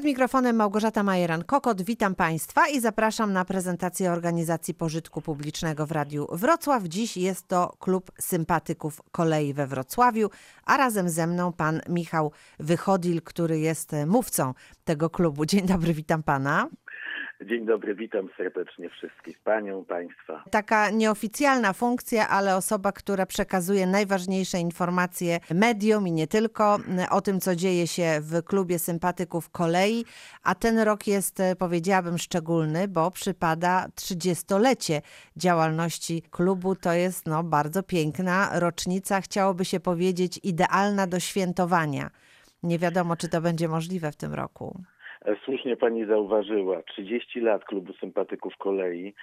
Przed mikrofonem Małgorzata Majeran-Kokot. Witam Państwa i zapraszam na prezentację organizacji pożytku publicznego w Radiu Wrocław. Dziś jest to Klub Sympatyków Kolei we Wrocławiu, a razem ze mną pan Michał Wychodil, który jest mówcą tego klubu. Dzień dobry, witam pana. Dzień dobry, witam serdecznie wszystkich, panią, państwa. Taka nieoficjalna funkcja, ale osoba, która przekazuje najważniejsze informacje mediom i nie tylko o tym, co dzieje się w klubie sympatyków kolei. A ten rok jest, powiedziałabym, szczególny, bo przypada 30-lecie działalności klubu. To jest no, bardzo piękna rocznica, chciałoby się powiedzieć, idealna do świętowania. Nie wiadomo, czy to będzie możliwe w tym roku. Słusznie pani zauważyła, 30 lat klubu sympatyków kolei.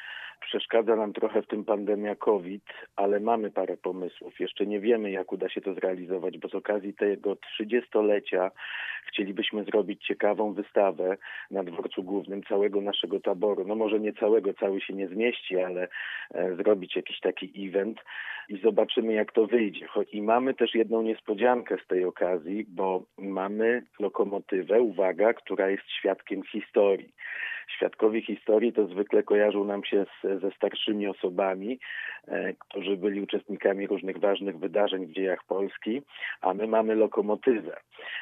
Przeszkadza nam trochę w tym pandemia COVID, ale mamy parę pomysłów. Jeszcze nie wiemy, jak uda się to zrealizować, bo z okazji tego 30-lecia chcielibyśmy zrobić ciekawą wystawę na dworcu głównym całego naszego taboru. No może nie całego, cały się nie zmieści, ale e, zrobić jakiś taki event i zobaczymy, jak to wyjdzie. I mamy też jedną niespodziankę z tej okazji, bo mamy lokomotywę, uwaga, która jest świadkiem historii. Świadkowie historii to zwykle kojarzą nam się z, ze starszymi osobami, e, którzy byli uczestnikami różnych ważnych wydarzeń w dziejach Polski, a my mamy lokomotywę.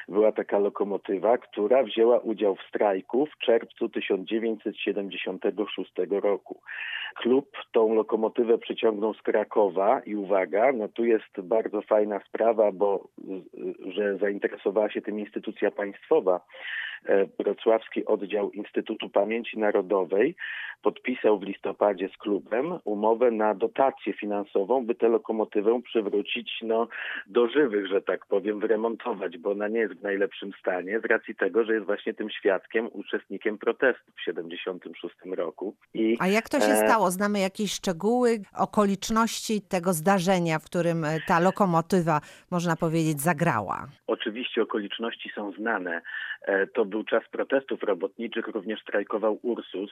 Była taka lokomotywa, która wzięła udział w strajku w czerwcu 1976 roku. Klub tą lokomotywę przyciągnął z Krakowa i uwaga, no tu jest bardzo fajna sprawa, bo że zainteresowała się tym instytucja państwowa. E, wrocławski oddział Instytutu Pamięci Narodowej podpisał w listopadzie z klubem umowę na dotację finansową, by tę lokomotywę przywrócić no, do żywych, że tak powiem, wyremontować, bo ona nie jest w najlepszym stanie z racji tego, że jest właśnie tym świadkiem, uczestnikiem protestu w 76 roku. I, A jak to się e... stało? Znamy jakieś szczegóły, okoliczności tego zdarzenia, w którym e, ta lokomotywa, można powiedzieć, zagrała? Oczywiście okoliczności są znane. E, to był czas protestów robotniczych, również strajkował Ursus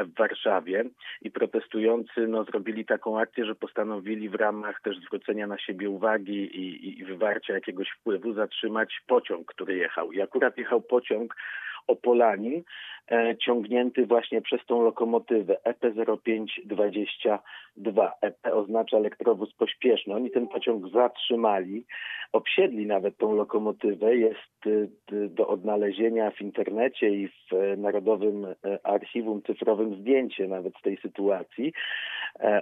w Warszawie i protestujący no, zrobili taką akcję, że postanowili w ramach też zwrócenia na siebie uwagi i, i wywarcia jakiegoś wpływu zatrzymać pociąg, który jechał. I akurat jechał pociąg Opolanin, e, ciągnięty właśnie przez tą lokomotywę EP0522. EP oznacza elektrowóz pośpieszny. Oni ten pociąg zatrzymali, obsiedli nawet tą lokomotywę. Jest y, do odnalezienia w internecie i w e, Narodowym e, Archiwum Cyfrowym zdjęcie nawet z tej sytuacji.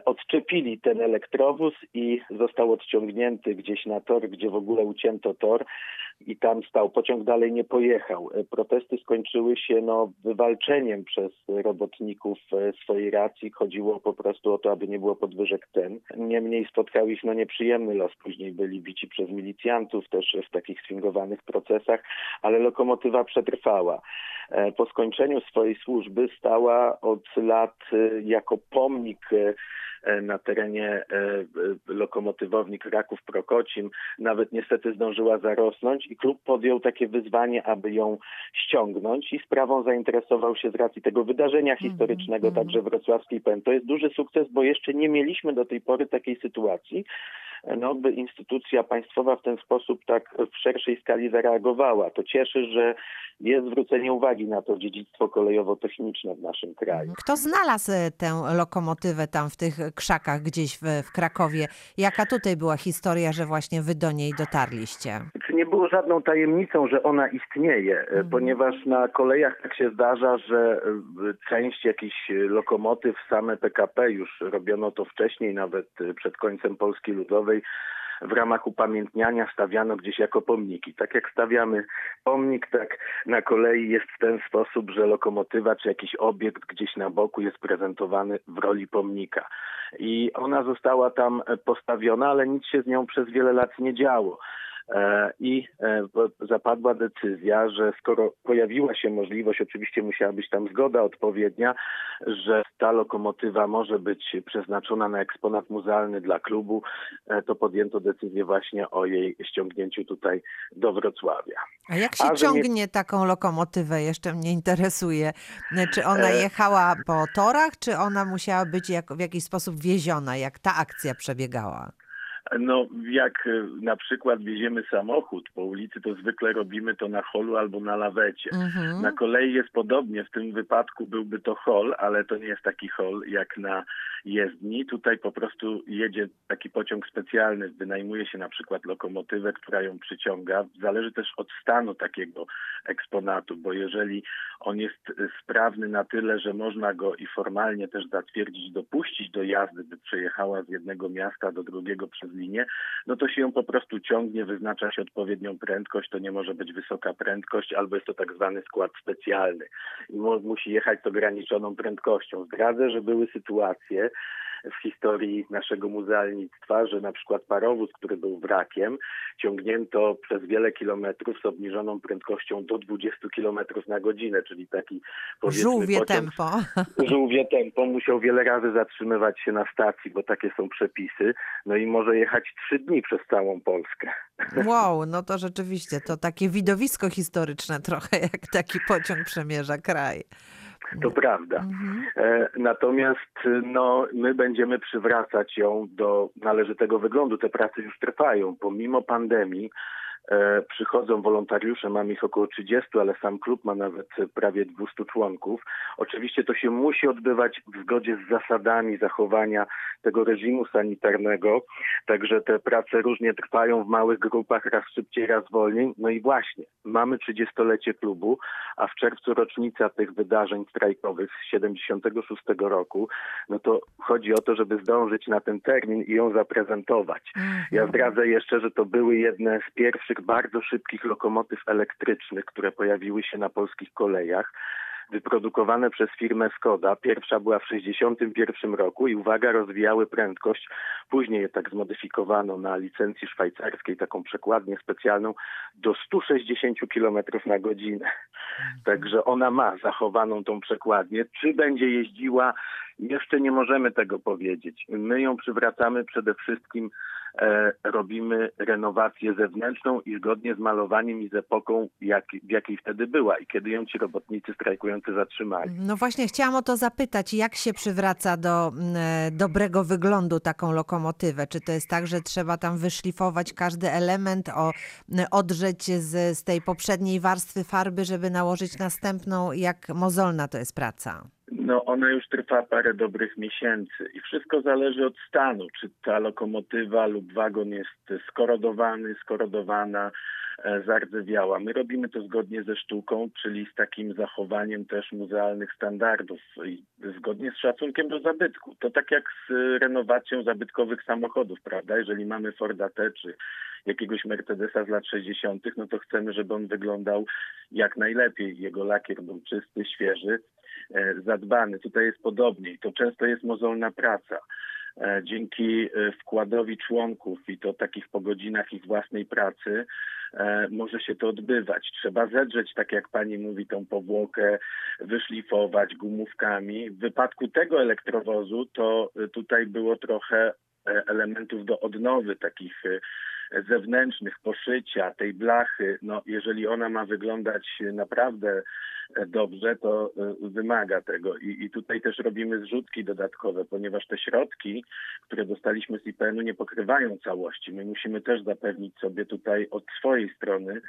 Odczepili ten elektrowóz i został odciągnięty gdzieś na tor, gdzie w ogóle ucięto tor i tam stał. Pociąg dalej nie pojechał. Protesty skończyły się no, wywalczeniem przez robotników swojej racji. Chodziło po prostu o to, aby nie było podwyżek cen. Niemniej spotkał ich no, nieprzyjemny los. Później byli bici przez milicjantów też w takich swingowanych procesach, ale lokomotywa przetrwała. E, po skończeniu swojej służby stała od lat e, jako pomnik e, na terenie lokomotywowni Kraków-Prokocim. Nawet niestety zdążyła zarosnąć i klub podjął takie wyzwanie, aby ją ściągnąć i sprawą zainteresował się z racji tego wydarzenia mhm, historycznego, -hmm. także wrocławskiej PEN. To jest duży sukces, bo jeszcze nie mieliśmy do tej pory takiej sytuacji, no, by instytucja państwowa w ten sposób tak w szerszej skali zareagowała. To cieszy, że jest zwrócenie uwagi na to dziedzictwo kolejowo-techniczne w naszym kraju. Kto znalazł e, tę lokomotywę tam w tych krzakach gdzieś w, w Krakowie? Jaka tutaj była historia, że właśnie wy do niej dotarliście? Nie było żadną tajemnicą, że ona istnieje, mhm. ponieważ na kolejach tak się zdarza, że e, część jakichś lokomotyw, same PKP, już robiono to wcześniej, nawet przed końcem Polski Ludowej, w ramach upamiętniania stawiano gdzieś jako pomniki. Tak jak stawiamy pomnik, tak na kolei jest w ten sposób, że lokomotywa czy jakiś obiekt gdzieś na boku jest prezentowany w roli pomnika. I ona została tam postawiona, ale nic się z nią przez wiele lat nie działo. E, i e, zapadła decyzja, że skoro pojawiła się możliwość, oczywiście musiała być tam zgoda odpowiednia, że ta lokomotywa może być przeznaczona na eksponat muzealny dla klubu, e, to podjęto decyzję właśnie o jej ściągnięciu tutaj do Wrocławia. A jak się A, ciągnie nie... taką lokomotywę? Jeszcze mnie interesuje. Czy ona jechała po torach, czy ona musiała być jak, w jakiś sposób wieziona, jak ta akcja przebiegała? No, jak y, na przykład wieziemy samochód po ulicy, to zwykle robimy to na holu albo na lawecie. Mhm. Na kolei jest podobnie, w tym wypadku byłby to hol, ale to nie jest taki hol jak na jezdni. Tutaj po prostu jedzie taki pociąg specjalny, wynajmuje się na przykład lokomotywę, która ją przyciąga. Zależy też od stanu takiego eksponatu, bo jeżeli on jest y, sprawny na tyle, że można go i formalnie też zatwierdzić, dopuścić do jazdy, by przejechała z jednego miasta do drugiego przez linię, no to się ją po prostu ciągnie, wyznacza się odpowiednią prędkość, to nie może być wysoka prędkość, albo jest to tak zwany skład specjalny i mu- musi jechać z ograniczoną prędkością. Zdradzę, że były sytuacje, w historii naszego muzealnictwa, że na przykład parowóz, który był wrakiem, ciągnięto przez wiele kilometrów z obniżoną prędkością do 20 kilometrów na godzinę, czyli taki powiedzmy Żółwie pociąg tempo. żółwie tempo musiał wiele razy zatrzymywać się na stacji, bo takie są przepisy, no i może jechać trzy dni przez całą Polskę. Wow, no to rzeczywiście to takie widowisko historyczne trochę, jak taki pociąg przemierza kraj. To prawda. Mhm. E, Natomiast no, my będziemy przywracać ją do należytego wyglądu. Te prace już trwają. Pomimo pandemii przychodzą wolontariusze, mamy ich około 30, ale sam klub ma nawet prawie 200 członków. Oczywiście to się musi odbywać w zgodzie z zasadami zachowania tego reżimu sanitarnego, także te prace różnie trwają w małych grupach, raz szybciej, raz wolniej. No i właśnie, mamy 30-lecie klubu, a w czerwcu rocznica tych wydarzeń strajkowych z 76 roku, no to chodzi o to, żeby zdążyć na ten termin i ją zaprezentować. Ja zdradzę jeszcze, że to były jedne z pierwszych bardzo szybkich lokomotyw elektrycznych, które pojawiły się na polskich kolejach. Wyprodukowane przez firmę Skoda. Pierwsza była w 1961 roku i uwaga, rozwijały prędkość. Później je tak zmodyfikowano na licencji szwajcarskiej, taką przekładnię specjalną, do 160 km na godzinę. Także ona ma zachowaną tą przekładnię. Czy będzie jeździła, jeszcze nie możemy tego powiedzieć. My ją przywracamy przede wszystkim robimy renowację zewnętrzną i zgodnie z malowaniem i z epoką, jak, w jakiej wtedy była i kiedy ją ci robotnicy strajkujący zatrzymali. No właśnie, chciałam o to zapytać, jak się przywraca do e, dobrego wyglądu taką lokomotywę? Czy to jest tak, że trzeba tam wyszlifować każdy element, o, odrzeć z, z tej poprzedniej warstwy farby, żeby nałożyć następną? Jak mozolna to jest praca? No ona już trwa parę dobrych miesięcy i wszystko zależy od stanu, czy ta lokomotywa lub wagon jest skorodowany, skorodowana, e, zardzewiała. My robimy to zgodnie ze sztuką, czyli z takim zachowaniem też muzealnych standardów i zgodnie z szacunkiem do zabytku. To tak jak z renowacją zabytkowych samochodów, prawda? Jeżeli mamy Forda T czy jakiegoś Mercedesa z lat 60., no to chcemy, żeby on wyglądał jak najlepiej. Jego lakier był czysty, świeży, zadbany. Tutaj jest podobnie i to często jest mozolna praca. E, Dzięki e, wkładowi członków i to takich po godzinach ich własnej pracy e, może się to odbywać. Trzeba zedrzeć, tak jak pani mówi, tą powłokę, wyszlifować gumówkami. W wypadku tego elektrowozu to e, tutaj było trochę e, elementów do odnowy takich e, zewnętrznych, poszycia tej blachy, no jeżeli ona ma wyglądać naprawdę e, dobrze, to e, wymaga tego. I, I tutaj też robimy zrzutki dodatkowe, ponieważ te środki, które dostaliśmy z IPN-u nie pokrywają całości. My musimy też zapewnić sobie tutaj od swojej strony e,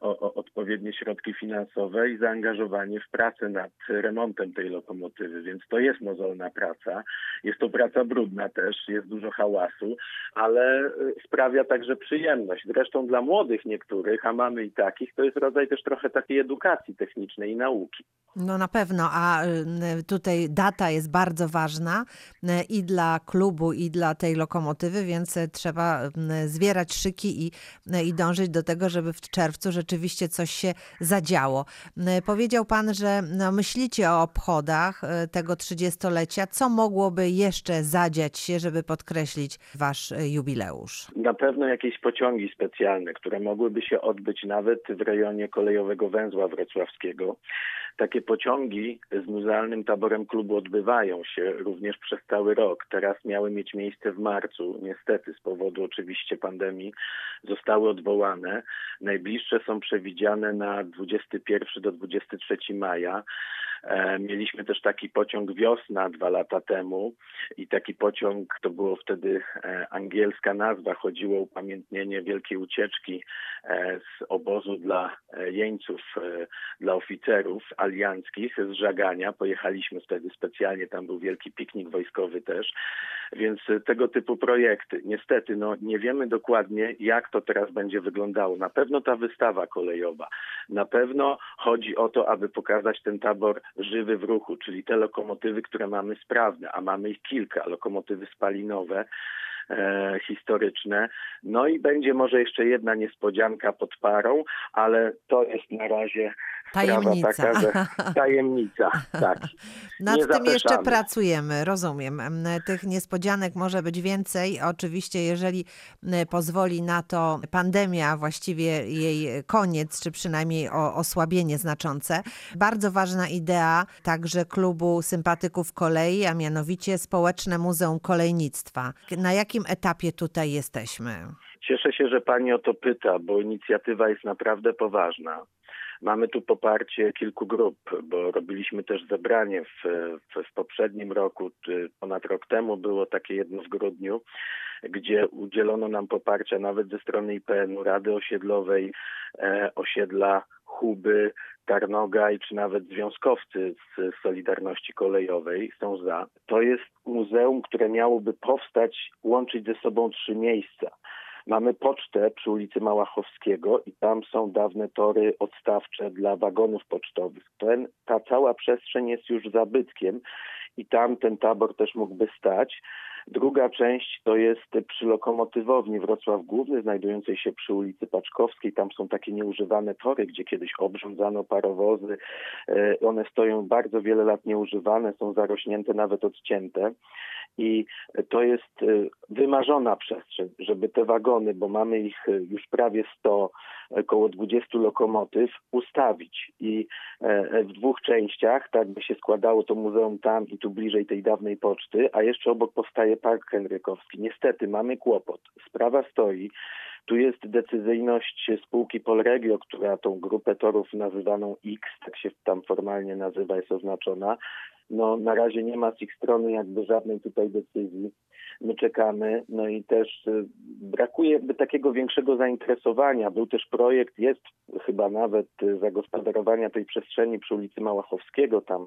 o, o odpowiednie środki finansowe i zaangażowanie w pracę nad remontem tej lokomotywy, więc to jest mozolna praca. Jest to praca brudna też, jest dużo hałasu, ale y, sprawia także przyjemność. Zresztą dla młodych niektórych, a mamy i takich, to jest rodzaj też trochę takiej edukacji technicznej i nauki. No na pewno, a y, tutaj data jest bardzo ważna i dla klubu, i dla tej lokomotywy, więc trzeba zwierać szyki i, i dążyć do tego, żeby w czerwcu rzeczywiście coś się zadziało. Powiedział pan, że no, myślicie o obchodach y, tego 30-lecia. Co mogłoby jeszcze zadziać się, żeby podkreślić wasz y, jubileusz? Na pewno jakieś pociągi specjalne, które mogłyby się odbyć nawet w rejonie kolejowego węzła wrocławskiego. Takie pociągi z muzealnym taborem klubu odbywają się również przez cały rok. Teraz miały mieć miejsce w marcu. Niestety z powodu oczywiście pandemii zostały odwołane. Najbliższe są przewidziane na 21 do 23 maja. E, mieliśmy też taki pociąg Wiosna dwa lata temu i taki pociąg, to było wtedy e, angielska nazwa, chodziło o upamiętnienie wielkiej ucieczki e, z obozu dla jeńców, dla oficerów alianckich z Żagania. Pojechaliśmy wtedy specjalnie, tam był wielki piknik wojskowy też, więc tego typu projekty. Niestety, no nie wiemy dokładnie, jak to teraz będzie wyglądało. Na pewno ta wystawa kolejowa, na pewno chodzi o to, aby pokazać ten tabor żywy w ruchu, czyli te lokomotywy, które mamy sprawne, a mamy ich kilka, lokomotywy spalinowe, e, historyczne. No i będzie może jeszcze jedna niespodzianka pod parą, ale to jest na razie Tajemnica. Taka, że tajemnica, tak. Nad Nie tym zapeszamy. jeszcze pracujemy, rozumiem. Tych niespodzianek może być więcej. Oczywiście, jeżeli pozwoli na to pandemia, właściwie jej koniec, czy przynajmniej osłabienie znaczące. Bardzo ważna idea także klubu sympatyków kolei, a mianowicie Społeczne Muzeum Kolejnictwa. Na jakim etapie tutaj jesteśmy? Cieszę się, że pani o to pyta, bo inicjatywa jest naprawdę poważna. Mamy tu poparcie kilku grup, bo robiliśmy też zebranie w, w, w poprzednim roku, ponad rok temu było takie jedno w grudniu, gdzie udzielono nam poparcia nawet ze strony IPN-u, Rady Osiedlowej, e, osiedla Huby, Tarnogaj, czy nawet związkowcy z Solidarności Kolejowej są za. To jest muzeum, które miałoby powstać, łączyć ze sobą trzy miejsca. Mamy pocztę przy ulicy Małachowskiego i tam są dawne tory odstawcze dla wagonów pocztowych. Ten, ta cała przestrzeń jest już zabytkiem i tam ten tabor też mógłby stać. Druga część to jest przy lokomotywowni Wrocław Główny, znajdującej się przy ulicy Paczkowskiej. Tam są takie nieużywane tory, gdzie kiedyś obrządzano parowozy. E, one stoją bardzo wiele lat nieużywane, są zarośnięte, nawet odcięte. I to jest e, wymarzona przestrzeń, żeby te wagony, bo mamy ich e, już prawie 100, około 20 lokomotyw, ustawić. I w dwóch częściach, tak by się składało to muzeum tam i tu bliżej tej dawnej poczty, a jeszcze obok powstaje Park Henrykowski. Niestety mamy kłopot. Sprawa stoi. Tu jest decyzyjność spółki Polregio, która tą grupę torów nazywaną X, tak się tam formalnie nazywa, jest oznaczona. No, na razie nie ma z ich strony jakby żadnej tutaj decyzji. My czekamy, no i też y, brakuje jakby takiego większego zainteresowania. Był też projekt, jest chyba nawet y, zagospodarowania tej przestrzeni przy ulicy Małachowskiego, tam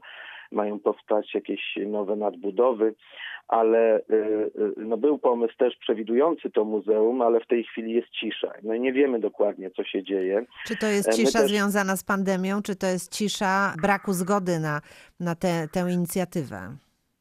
mają powstać jakieś nowe nadbudowy, ale y, no, był pomysł też przewidujący to muzeum, ale w tej chwili jest cisza. No i nie wiemy dokładnie, co się dzieje. Czy to jest e, cisza też... związana z pandemią, czy to jest cisza braku zgody na, na tę, tę inicjatywę?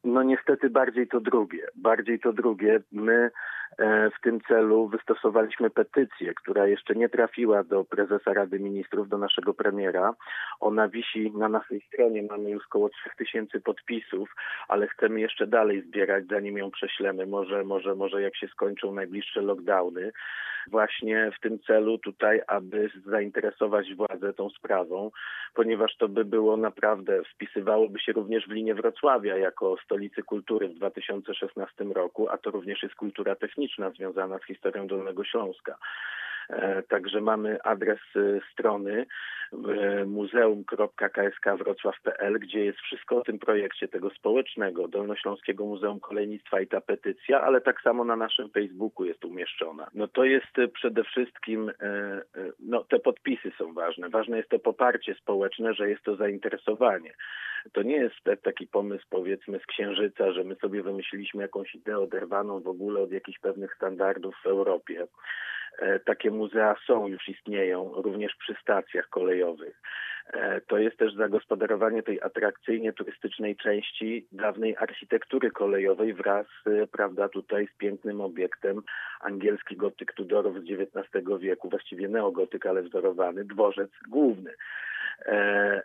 No niestety bardziej to drugie. Bardziej to drugie. My w tym celu wystosowaliśmy petycję, która jeszcze nie trafiła do prezesa Rady Ministrów, do naszego premiera. Ona wisi na naszej stronie, mamy już około 3000 podpisów, ale chcemy jeszcze dalej zbierać, zanim ją prześlemy. Może, może, może jak się skończą najbliższe lockdowny. Właśnie w tym celu tutaj, aby zainteresować władzę tą sprawą, ponieważ to by było naprawdę, wpisywałoby się również w linię Wrocławia jako stolicy kultury w 2016 roku, a to również jest kultura techniczna techniczna związana z historią Dolnego Śląska. E, także mamy adres e, strony e, muzeum.kskWrocław.pl, gdzie jest wszystko o tym projekcie tego społecznego Dolnośląskiego Muzeum Kolejnictwa i ta petycja, ale tak samo na naszym Facebooku jest umieszczona. No to jest przede wszystkim, no te podpisy są ważne. Ważne jest to poparcie społeczne, że jest to zainteresowanie. To nie jest taki pomysł powiedzmy z księżyca, że my sobie wymyśliliśmy jakąś ideę oderwaną w ogóle od jakichś pewnych standardów w Europie. E, takie muzea są, już istnieją, również przy stacjach kolejowych. E, to jest też zagospodarowanie tej atrakcyjnie turystycznej części dawnej architektury kolejowej wraz, e, prawda, tutaj z pięknym obiektem angielski gotyk Tudorów z XIX wieku, właściwie neogotyk, ale wzorowany, dworzec główny.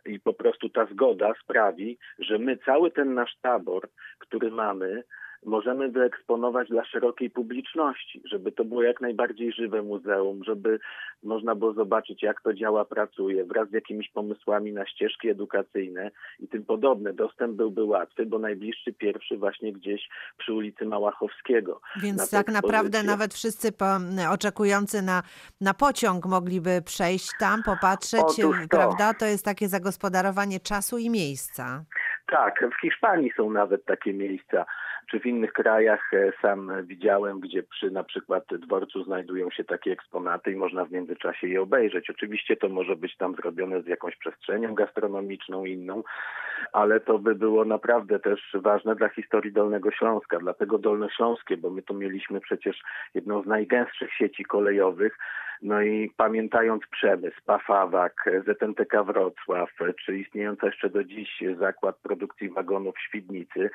I po prostu ta zgoda sprawi, że my cały ten nasz tabor, który mamy, możemy wyeksponować dla szerokiej publiczności, żeby to było jak najbardziej żywe muzeum, żeby można było zobaczyć, jak to działa, pracuje, wraz z jakimiś pomysłami na ścieżki edukacyjne i tym podobne. Dostęp byłby łatwy, bo najbliższy pierwszy właśnie gdzieś przy ulicy Małachowskiego. Więc tak naprawdę nawet wszyscy po, oczekujący na, na pociąg mogliby przejść tam, popatrzeć, to. prawda? To jest takie zagospodarowanie czasu i miejsca. Tak, w Hiszpanii są nawet takie miejsca, czy w innych krajach e, sam widziałem, gdzie przy na przykład dworcu znajdują się takie eksponaty i można w międzyczasie je obejrzeć. Oczywiście to może być tam zrobione z jakąś przestrzenią gastronomiczną inną, ale to by było naprawdę też ważne dla historii Dolnego Śląska, dlatego Dolnośląskie, bo my tu mieliśmy przecież jedną z najgęstszych sieci kolejowych, no i pamiętając przemysł, Pafawak, ZNTK Wrocław, czy istniejący jeszcze do dziś zakład produkcji wagonów w Świdnicy,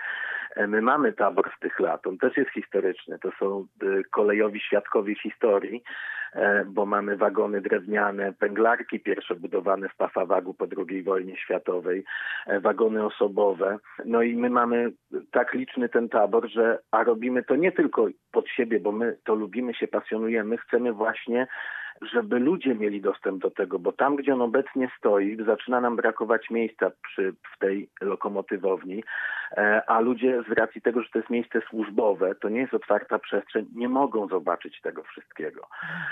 my mamy tabor z tych lat. On też jest historyczny. To są y, kolejowi świadkowie historii, e, bo mamy wagony drewniane, pęglarki pierwsze budowane w Pafawagu po II wojnie światowej, e, wagony osobowe. No i my mamy tak liczny ten tabor, że a robimy to nie tylko pod siebie, bo my to lubimy, się pasjonujemy, chcemy właśnie żeby ludzie mieli dostęp do tego, bo tam, gdzie on obecnie stoi, zaczyna nam brakować miejsca przy, w tej lokomotywowni, e, a ludzie z racji tego, że to jest miejsce służbowe, to nie jest otwarta przestrzeń, nie mogą zobaczyć tego wszystkiego.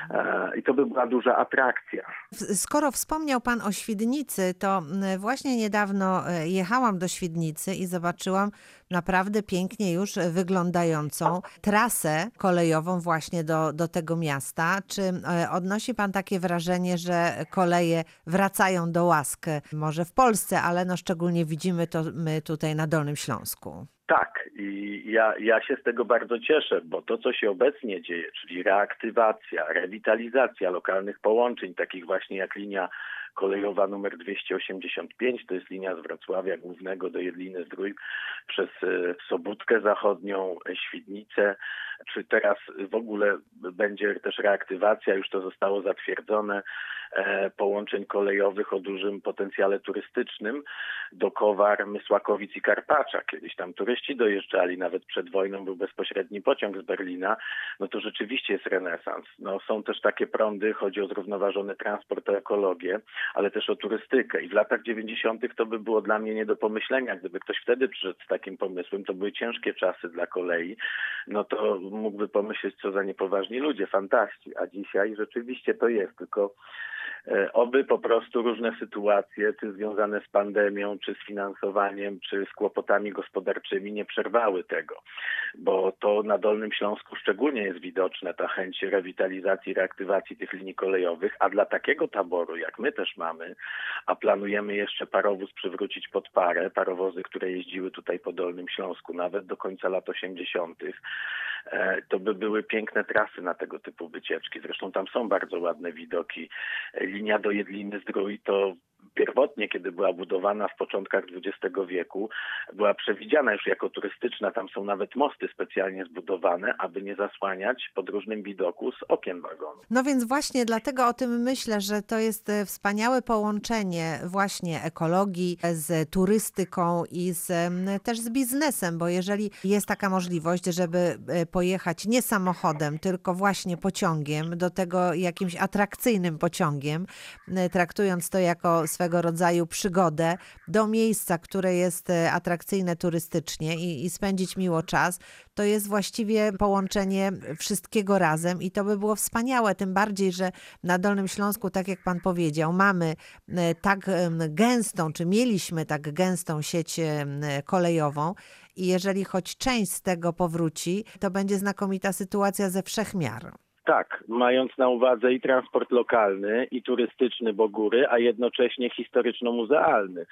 E, I to by była duża atrakcja. Skoro wspomniał Pan o Świdnicy, to właśnie niedawno e, jechałam do Świdnicy i zobaczyłam naprawdę pięknie już wyglądającą trasę kolejową właśnie do, do tego miasta. Czy odnosi Pan takie wrażenie, że koleje wracają do łask? Może w Polsce, ale no szczególnie widzimy to my tutaj na Dolnym Śląsku. Tak, i ja, ja się z tego bardzo cieszę, bo to, co się obecnie dzieje, czyli reaktywacja, rewitalizacja lokalnych połączeń, takich właśnie jak linia kolejowa numer 285, to jest linia z Wrocławia Głównego do Jedliny Zdrój przez e, Sobótkę Zachodnią, Świdnicę, czy teraz w ogóle będzie też reaktywacja, już to zostało zatwierdzone, e, połączeń kolejowych o dużym potencjale turystycznym. Do Kowar, Mysłakowic i Karpacza. Kiedyś tam turyści dojeżdżali, nawet przed wojną był bezpośredni pociąg z Berlina, no to rzeczywiście jest renesans. No, są też takie prądy, chodzi o zrównoważony transport, o ekologię, ale też o turystykę. I w latach 90. to by było dla mnie nie do pomyślenia, gdyby ktoś wtedy przyszedł z takim pomysłem, to były ciężkie czasy dla kolei, no to mógłby pomyśleć, co za niepoważni ludzie, fantaści. A dzisiaj rzeczywiście to jest, tylko oby po prostu różne sytuacje, czy związane z pandemią, czy z finansowaniem, czy z kłopotami gospodarczymi nie przerwały tego, bo to na Dolnym Śląsku szczególnie jest widoczne ta chęć rewitalizacji, reaktywacji tych linii kolejowych, a dla takiego taboru, jak my też mamy, a planujemy jeszcze parowóz przywrócić pod parę, parowozy, które jeździły tutaj po Dolnym Śląsku nawet do końca lat 80., e, to by były piękne trasy na tego typu wycieczki. Zresztą tam są bardzo ładne widoki linia do Jedliny Zdrój to pierwotnie, kiedy była budowana w początkach XX wieku, była przewidziana już jako turystyczna. Tam są nawet mosty specjalnie zbudowane, aby nie zasłaniać podróżnym widoku z okien wagonu. No więc właśnie dlatego o tym myślę, że to jest e, wspaniałe połączenie właśnie ekologii z turystyką i z, też z biznesem, bo jeżeli jest taka możliwość, żeby e, pojechać nie samochodem, tylko właśnie pociągiem, do tego jakimś atrakcyjnym pociągiem, e, traktując to jako swego rodzaju przygodę do miejsca, które jest e, atrakcyjne turystycznie i, i spędzić miło czas, to jest właściwie połączenie wszystkiego razem i to by było wspaniałe, tym bardziej, że na Dolnym Śląsku, tak jak pan powiedział, mamy e, tak gęstą, czy mieliśmy tak gęstą sieć kolejową, i jeżeli choć część z tego powróci, to będzie znakomita sytuacja ze wszechmiar. Tak, mając na uwadze i transport lokalny, i turystyczny, bo góry, a jednocześnie historyczno-muzealny.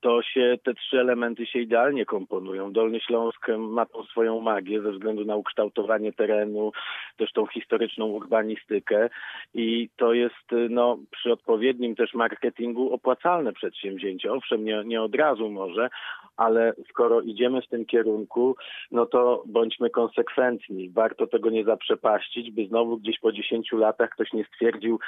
To się, te trzy elementy się idealnie komponują. Dolny Śląsk ma tą swoją magię ze względu na ukształtowanie terenu, też tą historyczną urbanistykę i to jest no, przy odpowiednim też marketingu opłacalne przedsięwzięcie. Owszem, nie, nie od razu może, ale skoro idziemy w tym kierunku, no to bądźmy konsekwentni. Warto tego nie zaprzepaścić, by znowu gdzieś po 10 latach ktoś nie stwierdził,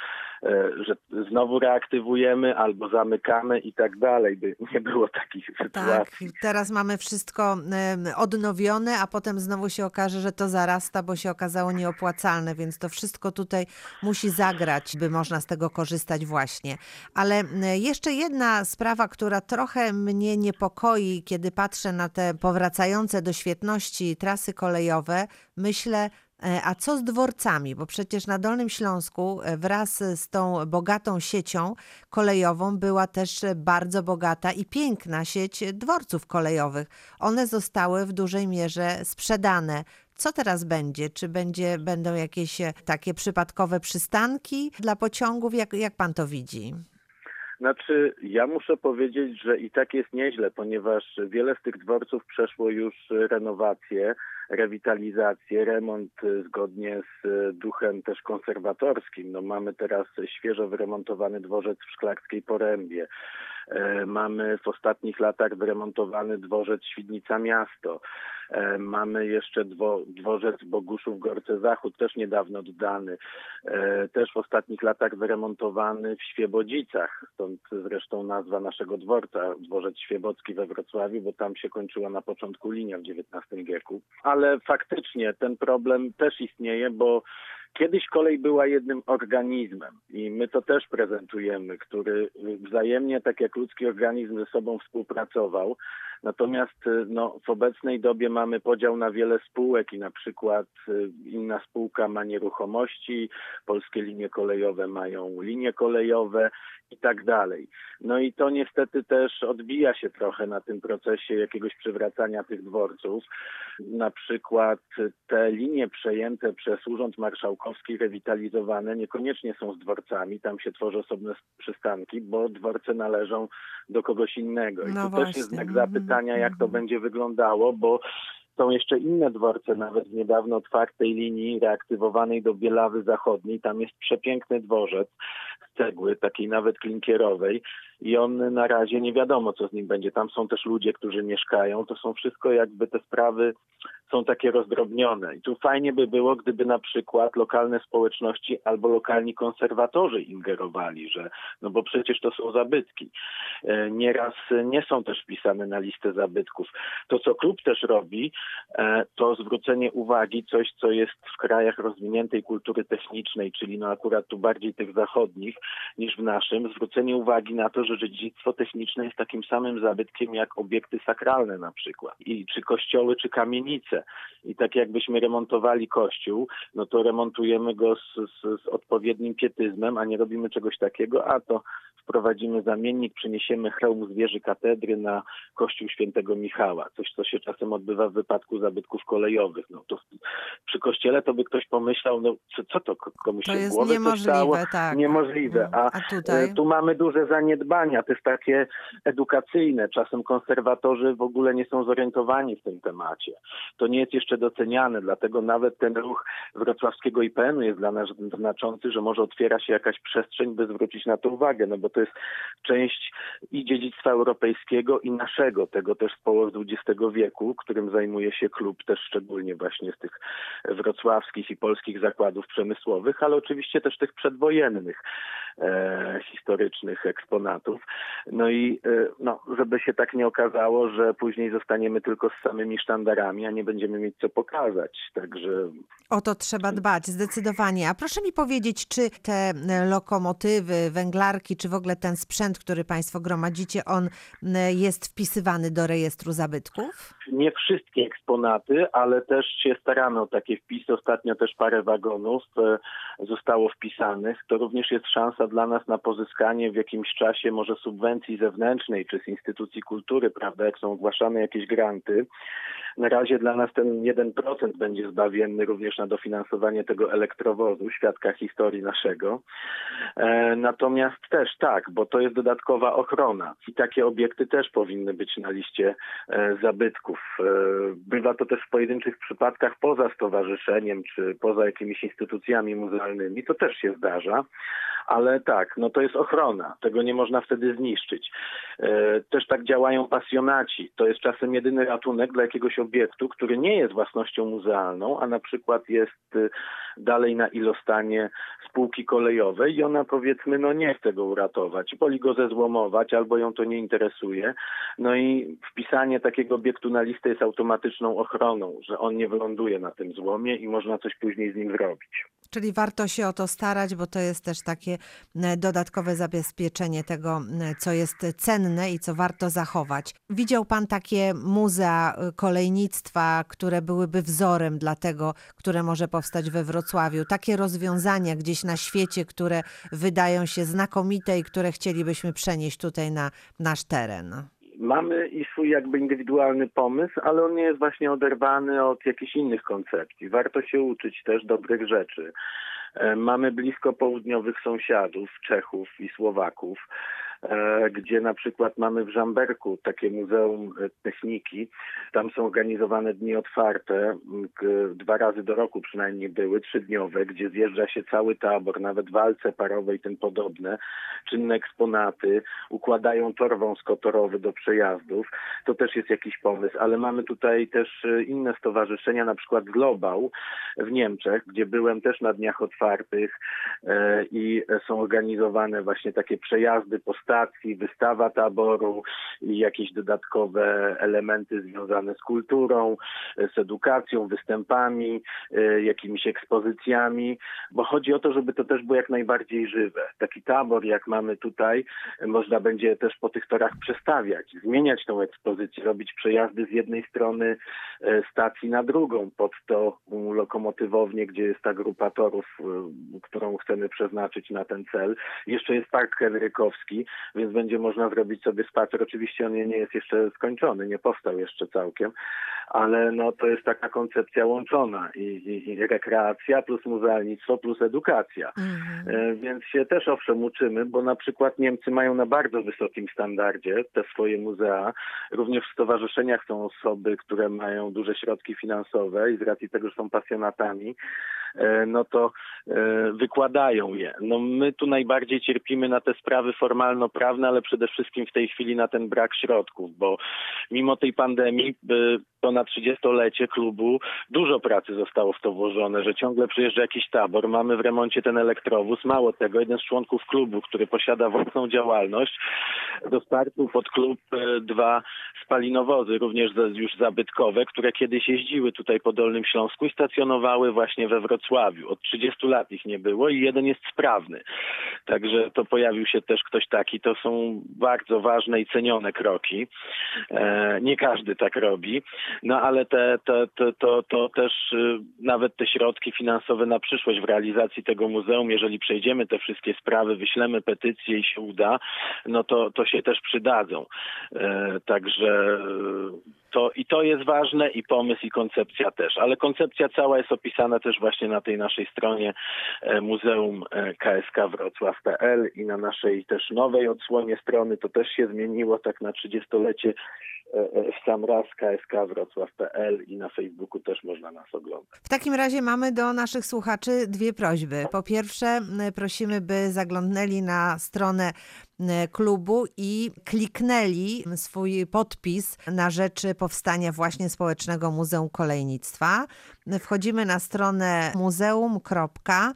e, że znowu reaktywujemy albo zamykamy i tak dalej, by nie było takich sytuacji. Tak, teraz mamy wszystko odnowione, a potem znowu się okaże, że to zarasta, bo się okazało nieopłacalne, więc to wszystko tutaj musi zagrać, by można z tego korzystać właśnie. Ale jeszcze jedna sprawa, która trochę mnie niepokoi, kiedy patrzę na te powracające do świetności trasy kolejowe, myślę, e, a co z dworcami? Bo przecież na Dolnym Śląsku e, wraz z tą bogatą siecią kolejową była też bardzo bogata i piękna sieć dworców kolejowych. One zostały w dużej mierze sprzedane. Co teraz będzie? Czy będzie, będą jakieś e, takie przypadkowe przystanki dla pociągów? Jak, jak pan to widzi? Znaczy, ja muszę powiedzieć, że i tak jest nieźle, ponieważ wiele z tych dworców przeszło już renowację, rewitalizację, remont zgodnie z duchem też konserwatorskim. No, mamy teraz świeżo wyremontowany dworzec w Szklarskiej Porębie. E, mamy w ostatnich latach wyremontowany dworzec Świdnica Miasto. E, mamy jeszcze dwo, dworzec Boguszów Gorce Zachód, też niedawno oddany. E, też w ostatnich latach wyremontowany w Świebodzicach, stąd zresztą nazwa naszego dworca, dworzec Świebocki we Wrocławiu, bo tam się kończyła na początku linia w XIX wieku. Ale faktycznie ten problem też istnieje, bo Kiedyś kolej była jednym organizmem i my to też prezentujemy, który wzajemnie, tak jak ludzki organizm ze sobą współpracował. Natomiast no, w obecnej dobie mamy podział na wiele spółek i na przykład y, inna spółka ma nieruchomości, polskie linie kolejowe mają linie kolejowe i tak dalej. No i to niestety też odbija się trochę na tym procesie jakiegoś przywracania tych dworców. Na przykład te linie przejęte przez Urząd Marszałkowski, rewitalizowane, niekoniecznie są z dworcami, tam się tworzy osobne przystanki, bo dworce należą do kogoś innego. I no to właśnie. też jest znak zapytania, jak to będzie wyglądało, bo są jeszcze inne dworce, nawet w niedawno otwartej linii reaktywowanej do Bielawy Zachodniej. Tam jest przepiękny dworzec z cegły, takiej nawet klinkierowej i on na razie nie wiadomo, co z nim będzie. Tam są też ludzie, którzy mieszkają. To są wszystko jakby te sprawy są takie rozdrobnione. I tu fajnie by było, gdyby na przykład lokalne społeczności albo lokalni konserwatorzy ingerowali, że no bo przecież to są zabytki. E, nieraz nie są też wpisane na listę zabytków. To, co klub też robi, e, to zwrócenie uwagi, coś, co jest w krajach rozwiniętej kultury technicznej, czyli no akurat tu bardziej tych zachodnich niż w naszym, zwrócenie uwagi na to, że dziedzictwo techniczne jest takim samym zabytkiem jak obiekty sakralne na przykład. I czy kościoły, czy kamienice. I tak jakbyśmy remontowali kościół, no to remontujemy go z, z, z odpowiednim pietyzmem, a nie robimy czegoś takiego, a to wprowadzimy zamiennik, przeniesiemy hełm z wieży katedry na kościół świętego Michała. Coś, co się czasem odbywa w wypadku zabytków kolejowych. No to przy kościele to by ktoś pomyślał, no co, co to komuś to się w jest głowę niemożliwe, stało? tak. Niemożliwe. No, A, a tutaj? e, tu mamy duże zaniedbania, też takie edukacyjne. Czasem konserwatorzy w ogóle nie są zorientowani w tym temacie. To nie jest jeszcze doceniane, dlatego nawet ten ruch wrocławskiego IPN-u jest dla nas znaczący, że może otwiera się jakaś przestrzeń, by zwrócić na to uwagę, no bo to jest część i dziedzictwa europejskiego i naszego, tego też z połowy XX wieku, którym zajmuje się klub też szczególnie właśnie z tych wrocławskich i polskich zakładów przemysłowych, ale oczywiście też tych przedwojennych e, historycznych eksponatów. No i e, no, żeby się tak nie okazało, że później zostaniemy tylko z samymi sztandarami, a nie będziemy mieć co pokazać. Także o to trzeba dbać, zdecydowanie. A proszę mi powiedzieć, czy te lokomotywy, węglarki, czy w ogóle ten sprzęt, który Państwo gromadzicie, on jest wpisywany do rejestru zabytków? Nie wszystkie eksponaty, ale też się staramy o takie wpisy. Ostatnio też parę wagonów e, zostało wpisanych. To również jest szansa dla nas na pozyskanie w jakimś czasie może subwencji zewnętrznej czy z instytucji kultury, prawda, jak są ogłaszane jakieś granty. Na razie dla nas ten 1% będzie zbawienny również na dofinansowanie tego elektrowozu, świadka historii naszego. E, natomiast też tak, bo to jest dodatkowa ochrona i takie obiekty też powinny być na liście e, zabytków. E, bywa to też w pojedynczych przypadkach poza stowarzyszeniem czy poza jakimiś instytucjami muzealnymi, to też się zdarza, ale tak, no to jest ochrona, tego nie można wtedy zniszczyć. Też tak działają pasjonaci. To jest czasem jedyny ratunek dla jakiegoś obiektu, który nie jest własnością muzealną, a na przykład jest y, dalej na ilostanie spółki kolejowej i ona powiedzmy, no nie chce go uratować, woli go zezłomować albo ją to nie interesuje. No i wpisanie takiego obiektu na listę jest automatyczną ochroną, że on nie wyląduje na tym złomie i można coś później z nim zrobić. Czyli warto się o to starać, bo to jest też takie e, dodatkowe zabezpieczenie tego, e, co jest cenne i co warto zachować. Widział Pan takie muzea e, kolejnictwa, które byłyby wzorem dla tego, które może powstać we Wrocławiu? Takie rozwiązania gdzieś na świecie, które wydają się znakomite i które chcielibyśmy przenieść tutaj na nasz teren. Mamy i swój jakby indywidualny pomysł, ale on nie jest właśnie oderwany od jakichś innych koncepcji. Warto się uczyć też dobrych rzeczy. E, mamy blisko południowych sąsiadów, Czechów i Słowaków. E, gdzie na przykład mamy w Żamberku takie Muzeum e, Techniki. Tam są organizowane dni otwarte, dwa razy do roku przynajmniej były, trzydniowe, gdzie zjeżdża się cały tabor, nawet walce parowe i tym podobne, czynne eksponaty, układają tor wąskotorowy do przejazdów. To też jest jakiś pomysł, ale mamy tutaj też e, inne stowarzyszenia, na przykład Global w Niemczech, gdzie byłem też na dniach otwartych i są organizowane właśnie takie przejazdy po wystawa taboru i jakieś dodatkowe elementy związane z kulturą, z edukacją, występami, e, jakimiś ekspozycjami, bo chodzi o to, żeby to też było jak najbardziej żywe. Taki tabor, jak mamy tutaj, można będzie też po tych torach przestawiać, zmieniać tą ekspozycję, robić przejazdy z jednej strony e, stacji na drugą, pod to lokomotywownię, gdzie jest ta grupa torów, e, którą chcemy przeznaczyć na ten cel. Jeszcze jest Park Henrykowski, więc będzie można zrobić sobie spacer. Oczywiście on nie jest jeszcze skończony, nie powstał jeszcze całkiem, ale no to jest taka koncepcja łączona i, i, i rekreacja plus muzealnictwo plus edukacja. Mhm. E, więc się też owszem uczymy, bo na przykład Niemcy mają na bardzo wysokim standardzie te swoje muzea. Również w stowarzyszeniach są osoby, które mają duże środki finansowe i z racji tego, że są pasjonatami, no to e, wykładają je. No my tu najbardziej cierpimy na te sprawy formalno-prawne, ale przede wszystkim w tej chwili na ten brak środków, bo mimo tej pandemii to na 30-lecie klubu dużo pracy zostało w to włożone, że ciągle przyjeżdża jakiś tabor, mamy w remoncie ten elektrowóz. Mało tego, jeden z członków klubu, który posiada własną działalność, dostarczył pod klub e, dwa spalinowozy, również już zabytkowe, które kiedyś jeździły tutaj po Dolnym Śląsku i stacjonowały właśnie we Wrocławiu Wrocławiu. Od 30 lat ich nie było i jeden jest sprawny. Także to pojawił się też ktoś taki. To są bardzo ważne i cenione kroki. E, nie każdy tak robi. No ale te, te, to, to też y, nawet te środki finansowe na przyszłość w realizacji tego muzeum, jeżeli przejdziemy te wszystkie sprawy, wyślemy petycję i się uda, no to, to się też przydadzą. E, także to, I to jest ważne, i pomysł, i koncepcja też. Ale koncepcja cała jest opisana też właśnie na tej naszej stronie e, Muzeum e, KSK Wrocław.pl i na naszej też nowej odsłonie strony. To też się zmieniło tak na 30-lecie e, w sam raz KSK Wrocław.pl i na Facebooku też można nas oglądać. W takim razie mamy do naszych słuchaczy dwie prośby. Po pierwsze, prosimy, by zaglądnęli na stronę klubu i kliknęli swój podpis na rzecz powstania właśnie Społecznego Muzeum Kolejnictwa. Wchodzimy na stronę muzeum.ksk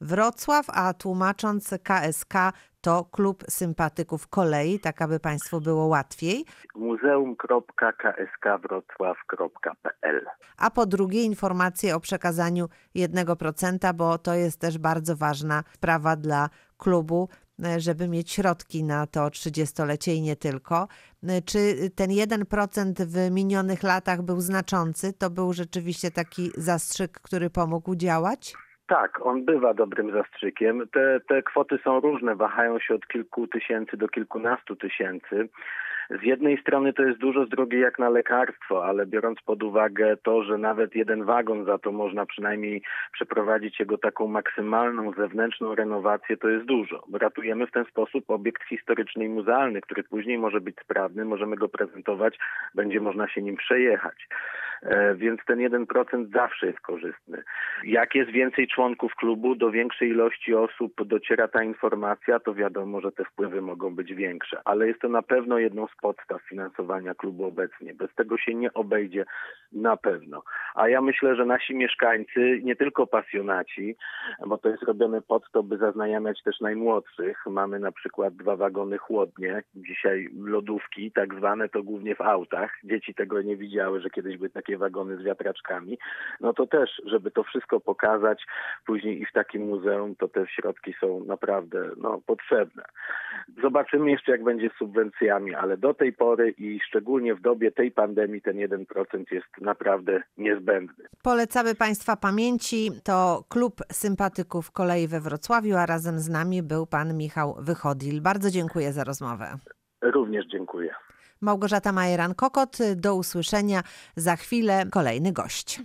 Wrocław, a tłumacząc KSK to Klub Sympatyków Kolei, tak aby Państwu było łatwiej. muzeum.kskWrocław.pl A po drugie informacje o przekazaniu 1%, bo to jest też bardzo ważna sprawa dla klubu, E, żeby mieć środki na to 30-lecie i nie tylko. E, czy ten 1% w minionych latach był znaczący? To był rzeczywiście taki zastrzyk, który pomógł działać? Tak, on bywa dobrym zastrzykiem. Te, te kwoty są różne, wahają się od kilku tysięcy do kilkunastu tysięcy. Z jednej strony to jest dużo, z drugiej jak na lekarstwo, ale biorąc pod uwagę to, że nawet jeden wagon za to można przynajmniej przeprowadzić jego taką maksymalną zewnętrzną renowację, to jest dużo. Ratujemy w ten sposób obiekt historyczny i muzealny, który później może być sprawny, możemy go prezentować, będzie można się nim przejechać. E, więc ten 1% zawsze jest korzystny. Jak jest więcej członków klubu, do większej ilości osób dociera ta informacja, to wiadomo, że te wpływy mogą być większe, ale jest to na pewno jedną z podstaw finansowania klubu obecnie. Bez tego się nie obejdzie na pewno. A ja myślę, że nasi mieszkańcy, nie tylko pasjonaci, bo to jest robione pod to, by zaznajamiać też najmłodszych. Mamy na przykład dwa wagony chłodnie, dzisiaj lodówki, tak zwane to głównie w autach. Dzieci tego nie widziały, że kiedyś były takie wagony z wiatraczkami. No to też, żeby to wszystko pokazać później i w takim muzeum, to te środki są naprawdę no, potrzebne. Zobaczymy jeszcze, jak będzie z subwencjami, ale do tej pory i szczególnie w dobie tej pandemii ten 1% jest naprawdę niezbędny. Polecamy Państwa pamięci. To Klub Sympatyków Kolei we Wrocławiu, a razem z nami był Pan Michał Wychodil. Bardzo dziękuję za rozmowę. Również dziękuję. Małgorzata Majeran-Kokot. Do usłyszenia za chwilę kolejny gość.